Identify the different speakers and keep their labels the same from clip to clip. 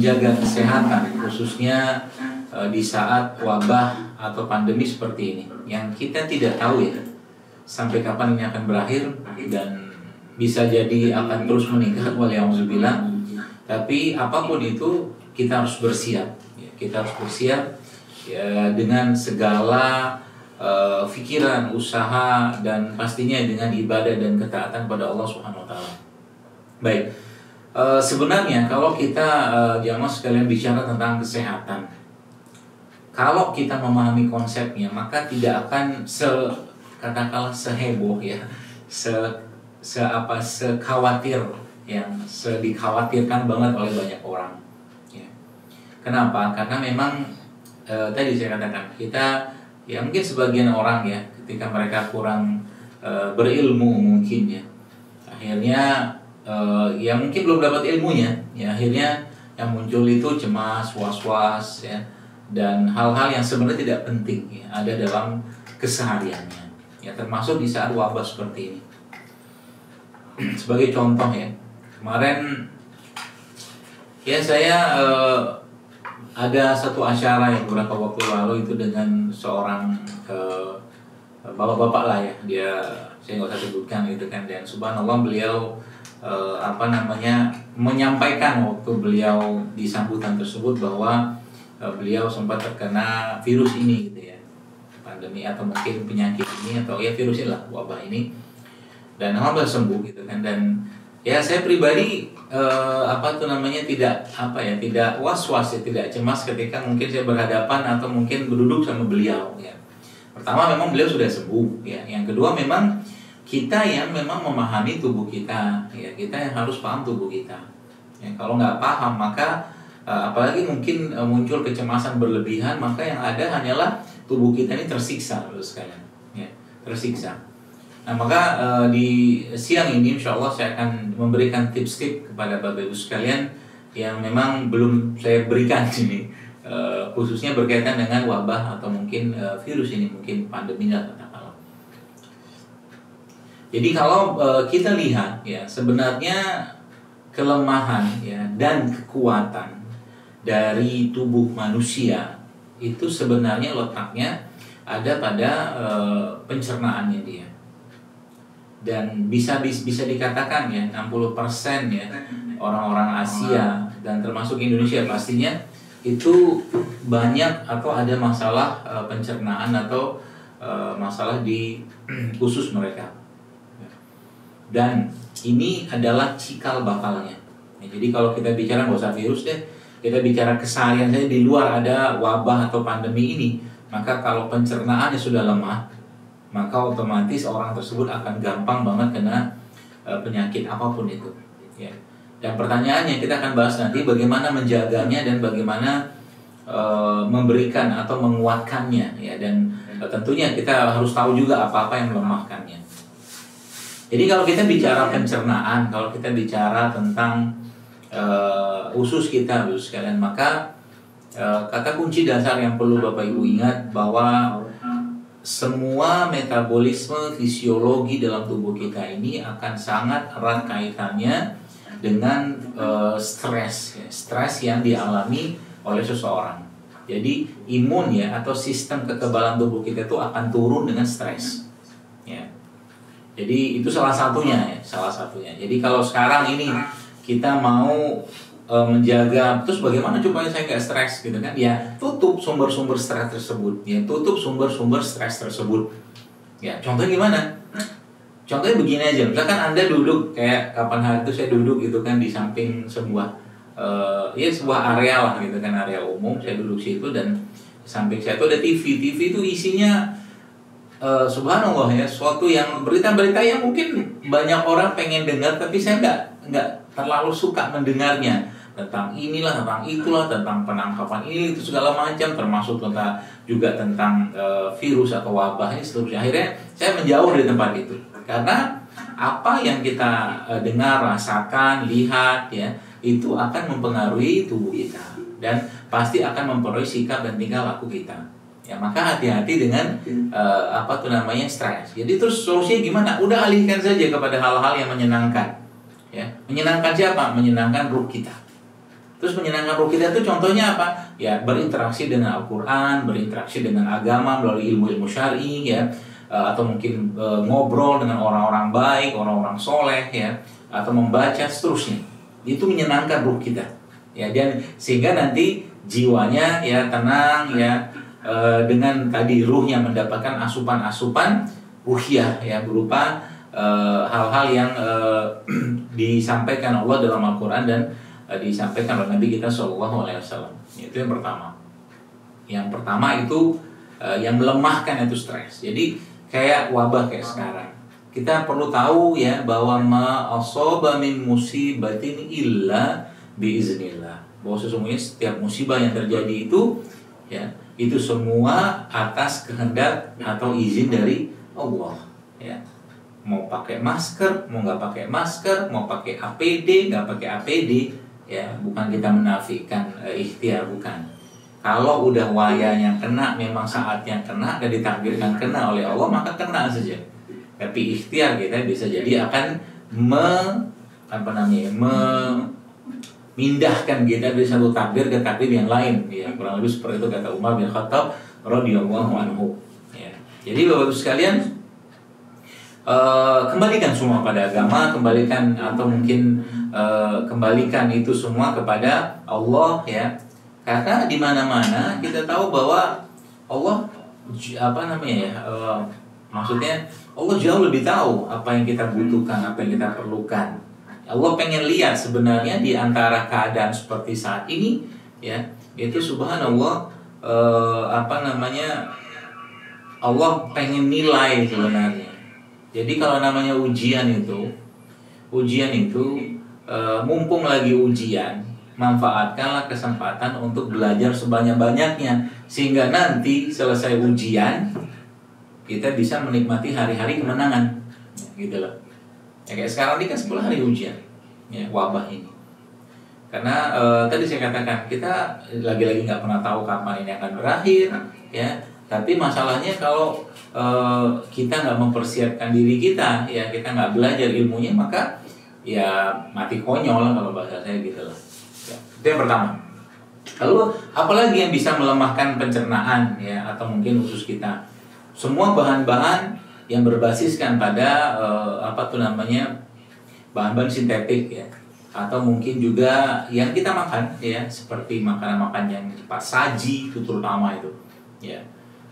Speaker 1: menjaga kesehatan khususnya uh, di saat wabah atau pandemi seperti ini yang kita tidak tahu ya sampai kapan ini akan berakhir dan bisa jadi akan terus meningkat waliyahzubillah tapi apa pun itu kita harus bersiap ya, kita harus bersiap ya dengan segala uh, pikiran, usaha dan pastinya dengan ibadah dan ketaatan pada Allah Subhanahu wa taala. Baik. Uh, sebenarnya kalau kita uh, jamaah sekalian bicara tentang kesehatan, kalau kita memahami konsepnya maka tidak akan se katakanlah seheboh ya, se se apa sekhawatir yang sedikhawatirkan banget oleh banyak orang. Ya. Kenapa? Karena memang e, tadi saya katakan kita ya mungkin sebagian orang ya ketika mereka kurang berilmu mungkin ya akhirnya e, ya mungkin belum dapat ilmunya. Ya akhirnya yang muncul itu cemas was-was ya dan hal-hal yang sebenarnya tidak penting ya ada dalam kesehariannya. Ya termasuk di saat wabah seperti ini. Sebagai contoh ya kemarin ya saya uh, ada satu acara yang beberapa waktu lalu itu dengan seorang uh, bapak-bapak lah ya. Dia saya nggak usah sebutkan gitu kan dan subhanallah beliau uh, apa namanya menyampaikan waktu beliau di sambutan tersebut bahwa uh, beliau sempat terkena virus ini gitu ya. Pandemi atau mungkin penyakit ini atau ya virus ini lah wabah ini. Dan alhamdulillah sembuh gitu kan. Dan ya saya pribadi eh, apa tuh namanya tidak apa ya tidak was was ya tidak cemas ketika mungkin saya berhadapan atau mungkin berduduk sama beliau ya. Pertama memang beliau sudah sembuh ya. Yang kedua memang kita yang memang memahami tubuh kita ya kita yang harus paham tubuh kita. Ya kalau nggak paham maka eh, apalagi mungkin eh, muncul kecemasan berlebihan maka yang ada hanyalah tubuh kita ini tersiksa terus sekalian. Ya tersiksa. Nah maka uh, di siang ini insya Allah saya akan memberikan tips-tips kepada bapak ibu sekalian yang memang belum saya berikan sini. Khususnya berkaitan dengan wabah atau mungkin virus ini mungkin pandemi katakanlah. Jadi kalau uh, kita lihat ya sebenarnya kelemahan ya dan kekuatan dari tubuh manusia itu sebenarnya letaknya ada pada uh, pencernaannya dia. Dan bisa bisa dikatakan ya 60% ya orang-orang Asia dan termasuk Indonesia pastinya itu banyak atau ada masalah uh, pencernaan atau uh, masalah di khusus mereka dan ini adalah cikal bakalnya. Ya, jadi kalau kita bicara nggak usah virus deh kita bicara keseharian saja di luar ada wabah atau pandemi ini maka kalau pencernaannya sudah lemah maka otomatis orang tersebut akan gampang banget kena uh, penyakit apa pun itu. Ya. Dan pertanyaannya kita akan bahas nanti bagaimana menjaganya dan bagaimana uh, memberikan atau menguatkannya. Ya dan uh, tentunya kita harus tahu juga apa-apa yang melemahkannya jadi kalau kita bicara pencernaan kalau kita bicara tentang uh, usus kita usus kalian maka uh, kata kunci dasar yang perlu Bapak Ibu ingat bahwa semua metabolisme fisiologi dalam tubuh kita ini akan sangat erat kaitannya dengan uh, stres, ya. stres yang dialami oleh seseorang. Jadi imun ya atau sistem kekebalan tubuh kita itu akan turun dengan stres. Ya. Jadi itu salah satunya ya, salah satunya. Jadi kalau sekarang ini kita mau uh, menjaga terus bagaimana supaya saya nggak stres gitu kan? Ya tutup sumber-sumber stres tersebut. Ya tutup sumber-sumber stres tersebut. Ya contohnya gimana? Contohnya begini aja. Misalkan anda duduk kayak kapan hari itu saya duduk gitu kan di samping sebuah uh, ya sebuah area lah gitu kan area umum. Saya duduk situ dan samping saya itu ada TV TV itu isinya uh, subhanallah ya suatu yang berita-berita yang mungkin banyak orang pengen dengar tapi saya nggak nggak terlalu suka mendengarnya. Tentang inilah tentang itulah tentang penangkapan ini itu segala macam termasuk tentang juga tentang e, virus atau wabah ini seterusnya. Akhirnya saya menjauh dari tempat itu. Karena apa yang kita e, dengar rasakan lihat ya itu akan mempengaruhi tubuh kita. Dan pasti akan mempengaruhi sikap dan tingkah laku kita ya maka hati-hati dengan e, apa tuh namanya stres. Jadi terus solusinya gimana? Udah alihkan saja kepada hal-hal yang menyenangkan. Ya menyenangkan siapa? Menyenangkan ruh kita. Terus menyenangkan ruh kita itu contohnya apa? Ya berinteraksi dengan Al-Quran, berinteraksi dengan agama melalui ilmu-ilmu syari ya, eh, atau mungkin uh, ngobrol dengan orang-orang baik, orang-orang soleh ya, atau membaca seterusnya. Itu menyenangkan ruh kita. Ya dan sehingga nanti jiwanya ya tenang ya uh, dengan tadi ruhnya mendapatkan asupan-asupan ruhiyah ya berupa hal-hal uh, yang uh, disampaikan Allah dalam Al-Quran dan Eh, disampaikan oleh Nabi kita Shallallahu Alaihi Wasallam. Itu yang pertama. Yang pertama itu uh, yang melemahkan itu stres. Jadi kayak wabah kayak sekarang. Kita perlu tahu ya bahwa ma asoba min musibatin illa biiznillah. Bahwa sesungguhnya setiap musibah yang terjadi itu ya itu semua atas kehendak atau izin dari Allah ya. Mau pakai masker mau nggak pakai masker mau pakai APD nggak pakai APD ya bukan kita menafikan uh, ikhtiar bukan. Kalau udah wayanya kena memang saat yang kena dan ditakdirkan kena oleh Allah maka kena saja. Tapi ikhtiar kita bisa jadi akan me apa namanya me mindahkan kita dari satu takdir ke takdir yang lain. Ya kurang lebih seperti itu kata Umar bin Khattab radhiyallahu anhu. Ya. Jadi bapak ibu sekalian uh, kembalikan semua pada agama kembalikan atau mungkin uh, kembalikan itu semua kepada Allah ya. Karena di mana-mana kita tahu bahwa Allah apa namanya ya uh, maksudnya Allah jauh lebih tahu apa yang kita butuhkan apa yang kita perlukan Allah pengen lihat sebenarnya di antara keadaan seperti saat ini ya. Itu subhanallah uh, apa namanya Allah pengen nilai sebenarnya. Jadi kalau namanya ujian itu ujian itu e, mumpung lagi ujian, manfaatkanlah kesempatan untuk belajar sebanyak-banyaknya sehingga nanti selesai ujian kita bisa menikmati hari-hari kemenangan, gitu loh. Ya, kayak sekarang ini kan 10 hari ujian, ya wabah ini. Karena e, tadi saya katakan kita lagi-lagi nggak pernah tahu kapan ini akan berakhir, ya. Tapi masalahnya kalau e, kita nggak mempersiapkan diri kita, ya kita nggak belajar ilmunya, maka ya mati konyol kalau bahasa saya gitu loh. Ya, itu yang pertama. Lalu apalagi yang bisa melemahkan pencernaan ya atau mungkin usus kita? Semua bahan-bahan yang berbasiskan pada uh, apa tuh namanya bahan-bahan sintetik ya. Atau mungkin juga yang kita makan ya seperti makanan-makanan yang cepat saji itu terutama itu ya.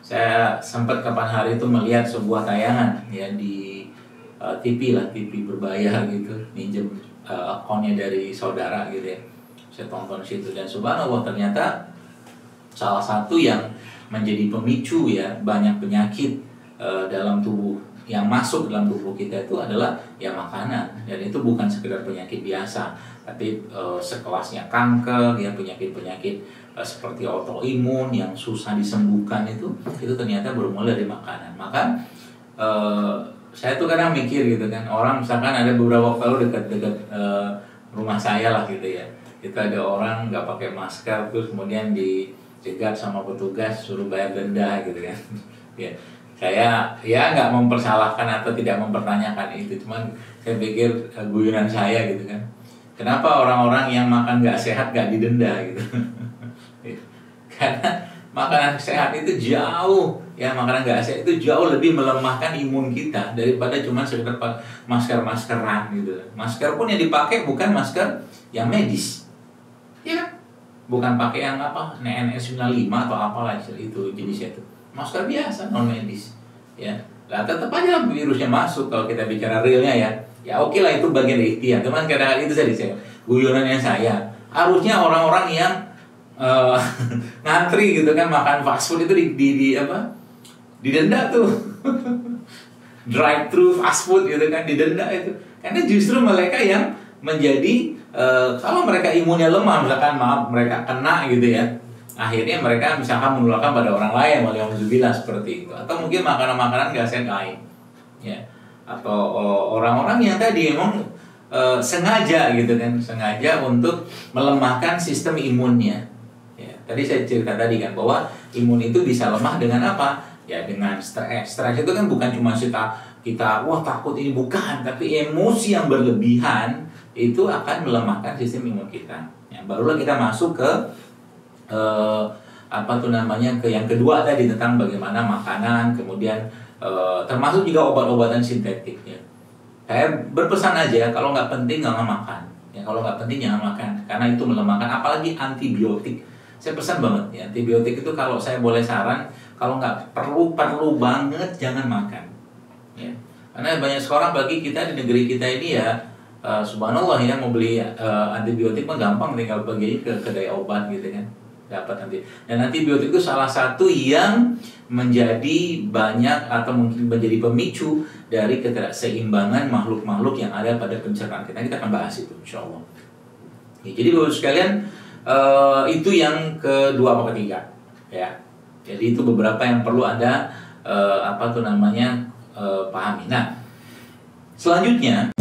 Speaker 1: Saya sempat kapan hari itu melihat sebuah tayangan ya di uh, eh, TV lah TV berbayar gitu minjem uh, akunnya dari saudara gitu ya. Saya tonton situ dan subhanallah ternyata salah satu yang menjadi pemicu ya banyak penyakit uh, dalam tubuh yang masuk dalam tubuh kita itu adalah ya makanan. Dan itu bukan sekedar penyakit biasa tapi uh, sekelasnya kanker ya penyakit-penyakit uh, seperti autoimun yang susah disembuhkan itu itu ternyata bermula dari makanan. Maka uh, saya tuh kadang mikir gitu kan orang misalkan ada beberapa waktu lalu dekat-dekat uh, rumah saya lah gitu ya. Kita ada orang nggak pakai masker terus kemudian dicegat sama petugas suruh bayar denda gitu kan. Ya saya ya nggak mempersalahkan atau tidak mempertanyakan itu cuman saya pikir uh, guyonan saya gitu kan. Kenapa orang-orang yang makan nggak sehat nggak didenda gitu? Karena makanan sehat itu jauh ya makanan nggak sehat itu jauh lebih melemahkan imun kita daripada cuma sekedar masker maskeran gitu. Masker pun yang dipakai bukan masker yang medis. Ya bukan pakai yang apa NS 95 atau apalah itu jenisnya itu masker biasa non medis. Ya. Lah tetap aja virusnya masuk kalau kita bicara realnya ya. Ya oke okay lah itu bagian ikhtiar. Cuman kadang itu tadi saya guyonannya saya. Harusnya orang-orang yang uh, ngantri gitu kan makan fast food itu di, di, di apa? Didenda tuh. Drive thru fast food gitu kan didenda itu. Karena justru mereka yang menjadi uh, kalau mereka imunnya lemah misalkan maaf mereka kena gitu ya akhirnya mereka misalkan menularkan pada orang lain waliyahzubillah seperti itu atau mungkin makanan-makanan gak sehat lain ya atau orang-orang yang tadi emang e, sengaja gitu kan sengaja untuk melemahkan sistem imunnya Tadi saya cerita tadi kan bahwa imun itu bisa lemah dengan apa? Ya dengan stres. Stres itu kan bukan cuma kita kita wah takut ini bukan, tapi emosi yang berlebihan itu akan melemahkan sistem imun kita. Ya, barulah kita masuk ke uh, apa tuh namanya ke yang kedua tadi tentang bagaimana makanan, kemudian uh, termasuk juga obat-obatan sintetik. Ya. Saya berpesan aja kalau nggak penting nggak makan. Ya kalau nggak penting jangan makan karena itu melemahkan. Apalagi antibiotik. Saya pesan banget ya antibiotik itu kalau saya boleh saran kalau nggak perlu perlu banget jangan makan. Ya. Karena banyak sekarang bagi kita di negeri kita ini ya uh, subhanallah ya mau beli uh, antibiotik mah gampang tinggal pergi ke kedai obat gitu kan dapat nanti. Dan antibiotik itu salah satu yang menjadi banyak atau mungkin menjadi pemicu dari ketidakseimbangan makhluk-makhluk yang ada pada pencernaan kita. Kita akan bahas itu insya Allah ya, jadi bapak sekalian uh, itu yang kedua atau ketiga? Ya. Jadi itu beberapa yang perlu ada uh, apa tuh namanya uh, pahami. Nah selanjutnya